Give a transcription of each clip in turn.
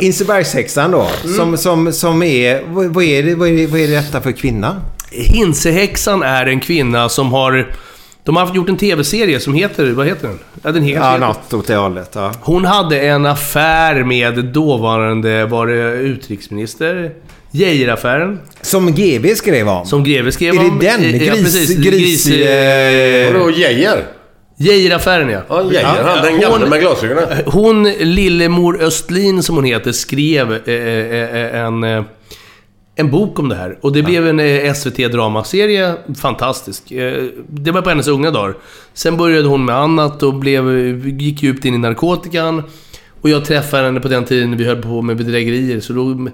Insebergshäxan då, som, som, som är... Vad är, det, vad, är det, vad är detta för kvinna? Hinsehäxan är en kvinna som har... De har gjort en tv-serie som heter... Vad heter den? Ja, den heter... Ja, något åt det hållet. Ja. Hon hade en affär med dåvarande, var det utrikesminister? Geijeraffären. Som GB skrev om. Som Greve skrev Är det om. den? Ja, Gris- precis. gris- eh, Vadå, Geijer? Geijeraffären, ja. Ja, Geijer. Han den Hon- gamla med glasögonen. Hon, Lillemor Östlin som hon heter, skrev eh, eh, en, eh, en bok om det här. Och det blev en eh, SVT-dramaserie. Fantastisk. Eh, Det var på hennes unga dagar. Sen började hon med annat och blev, gick djupt in i narkotikan. Och jag träffade henne på den tiden vi höll på med bedrägerier. Så då,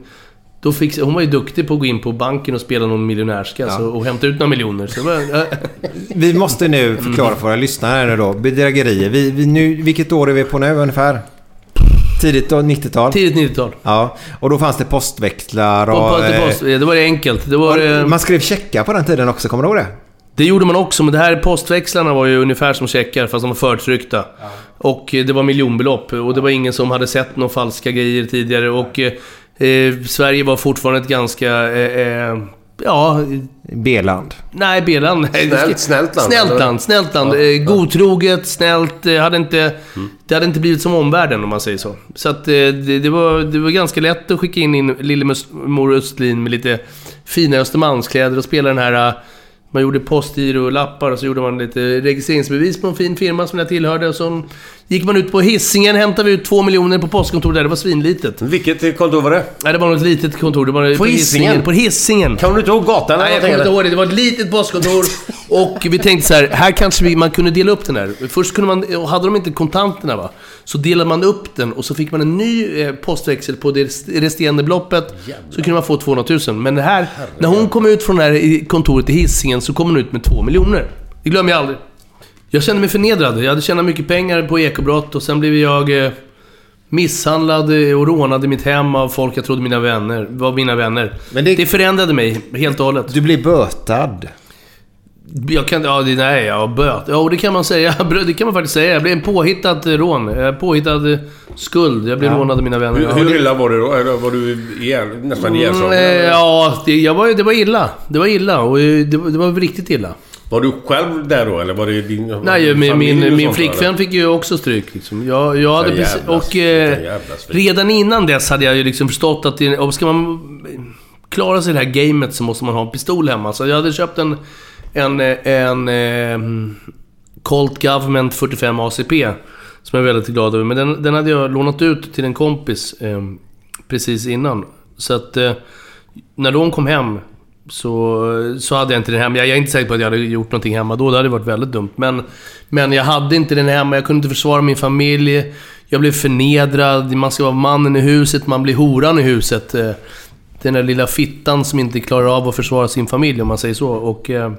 då fick, hon var ju duktig på att gå in på banken och spela någon miljonärska så, och hämta ut några miljoner. Så var, eh, Vi måste nu förklara för våra lyssnare nu då. Bedrägerier. Vi, vi, nu, vilket år är vi på nu ungefär? Tidigt då, 90-tal? tidigt 90-tal. Ja, och då fanns det postväxlar och... Och det, eh, post, det var enkelt. Det var... eh, Man skrev checkar på den tiden också, kommer du ihåg det? Det gjorde man också, men det här postväxlarna var ju ungefär som checkar, fast de var förtryckta. Och eh, det var miljonbelopp, och det var ingen som hade sett några falska grejer tidigare. Och eh, Sverige var fortfarande ett ganska... Eh, eh, ja... B-land. Nej, B-land. Snällt- snällt land, Snällt land, snällt land. Eh, godtroget, snällt. Hade inte, Det hade inte blivit som omvärlden, om man säger så. Så att det, det, var, det var ganska lätt att skicka in, in Lillemor Östlin med lite fina Östermalmskläder och spela den här... Man gjorde postgirolappar och så gjorde man lite registreringsbevis på en fin firma som jag tillhörde. Och så gick man ut på Hisingen, hämtade vi ut två miljoner på postkontoret där. Det var svinlitet. Vilket kontor var det? Nej, det var något litet kontor. Det var på, Hisingen? På Hisingen. Kan du inte ihåg gatan Nej, jag kommer inte ihåg det. Det var ett litet postkontor. Och vi tänkte så här, här kanske vi, man kunde dela upp den här. Först kunde man, och hade de inte kontanterna va, så delade man upp den och så fick man en ny eh, postväxel på det resterande beloppet. Så kunde man få 200 000. Men det här, när hon kom ut från det här i- kontoret i Hisingen så kom hon ut med 2 miljoner. Det glömmer jag aldrig. Jag kände mig förnedrad. Jag hade tjänat mycket pengar på ekobrott och sen blev jag eh, misshandlad eh, och rånad i mitt hem av folk jag trodde mina vänner, var mina vänner. Men det- det förändrade mig helt och hållet. Du blir bötad. Jag kan, ja, det, nej, ja, böt. Ja, det kan man säga. Det kan man faktiskt säga. Jag blev en påhittad eh, rån. Eh, Påhittad eh, skuld. Jag blev rånad av mina vänner. Hur, Ja, hur illa var det då? Eller var du ihjäl, nästan Mm, ihjälslagen? eh, eller? Ja, det, jag var, det var illa. Det var illa och eh, det, var- det var riktigt illa. Var du själv där då, eller var det din Nej, min, min, min flickvän eller? fick ju också stryk. Liksom. Jag, jag hade Vilka precis, och eh, redan innan dess hade jag ju liksom förstått att det, ska man klara sig i det här gamet så måste man ha en pistol hemma. Så jag hade köpt en, en, en, eh, ehm, Colt Government 45 ACP. Som jag är väldigt glad över. Men den, den hade jag lånat ut till en kompis eh, precis innan. Så att eh, när de kom hem så, så hade jag inte den hemma. Jag är inte säker på att jag hade gjort någonting hemma då. Det hade varit väldigt dumt. Men, men jag hade inte den hemma. Jag kunde inte försvara min familj. Jag blev förnedrad. Man ska vara mannen i huset, man blir horan i huset. Eh, Den där lilla fittan som inte klarar av att försvara sin familj, om man säger så. Och, eh,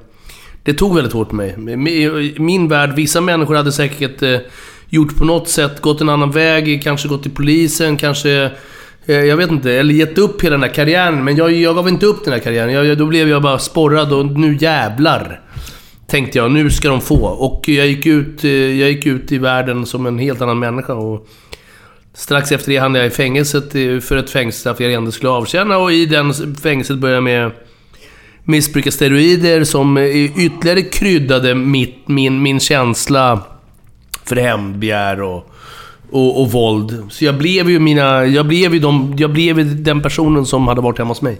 det tog väldigt hårt på mig. I min värld, vissa människor hade säkert eh, gjort på något sätt, gått en annan väg, kanske gått till polisen, kanske... Eh, jag vet inte, eller gett upp hela den här karriären. Men jag, jag gav inte upp den här karriären. Jag, då blev jag bara sporrad och nu jävlar. Tänkte jag, nu ska de få. Och jag gick ut, eh, jag gick ut i världen som en helt annan människa. Och strax efter det hamnade jag i fängelset eh, för ett fängelsestraff jag ändå skulle avtjäna. Och i den fängelset började jag med Missbrukar steroider som ytterligare kryddade mitt, min, min känsla för hämndbegär och, och, och våld. Så jag blev ju mina... Jag blev ju de, jag blev ju den personen som hade varit hemma hos mig.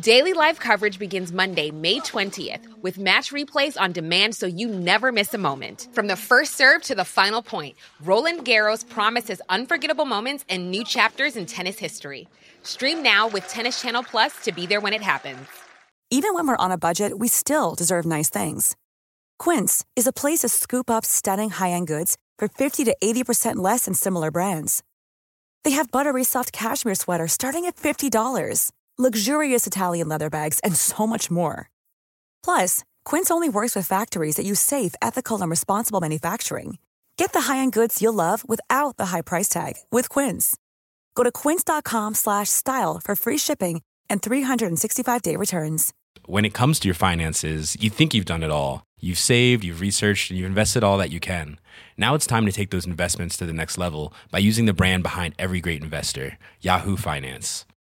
Daily live coverage begins Monday, May 20th, with match replays on demand so you never miss a moment. From the first serve to the final point, Roland Garros promises unforgettable moments and new chapters in tennis history. Stream now with Tennis Channel Plus to be there when it happens. Even when we're on a budget, we still deserve nice things. Quince is a place to scoop up stunning high end goods for 50 to 80% less than similar brands. They have buttery soft cashmere sweaters starting at $50, luxurious Italian leather bags, and so much more. Plus, Quince only works with factories that use safe, ethical, and responsible manufacturing. Get the high-end goods you'll love without the high price tag with Quince. Go to quince.com slash style for free shipping and 365-day returns. When it comes to your finances, you think you've done it all. You've saved, you've researched, and you've invested all that you can. Now it's time to take those investments to the next level by using the brand behind every great investor, Yahoo Finance.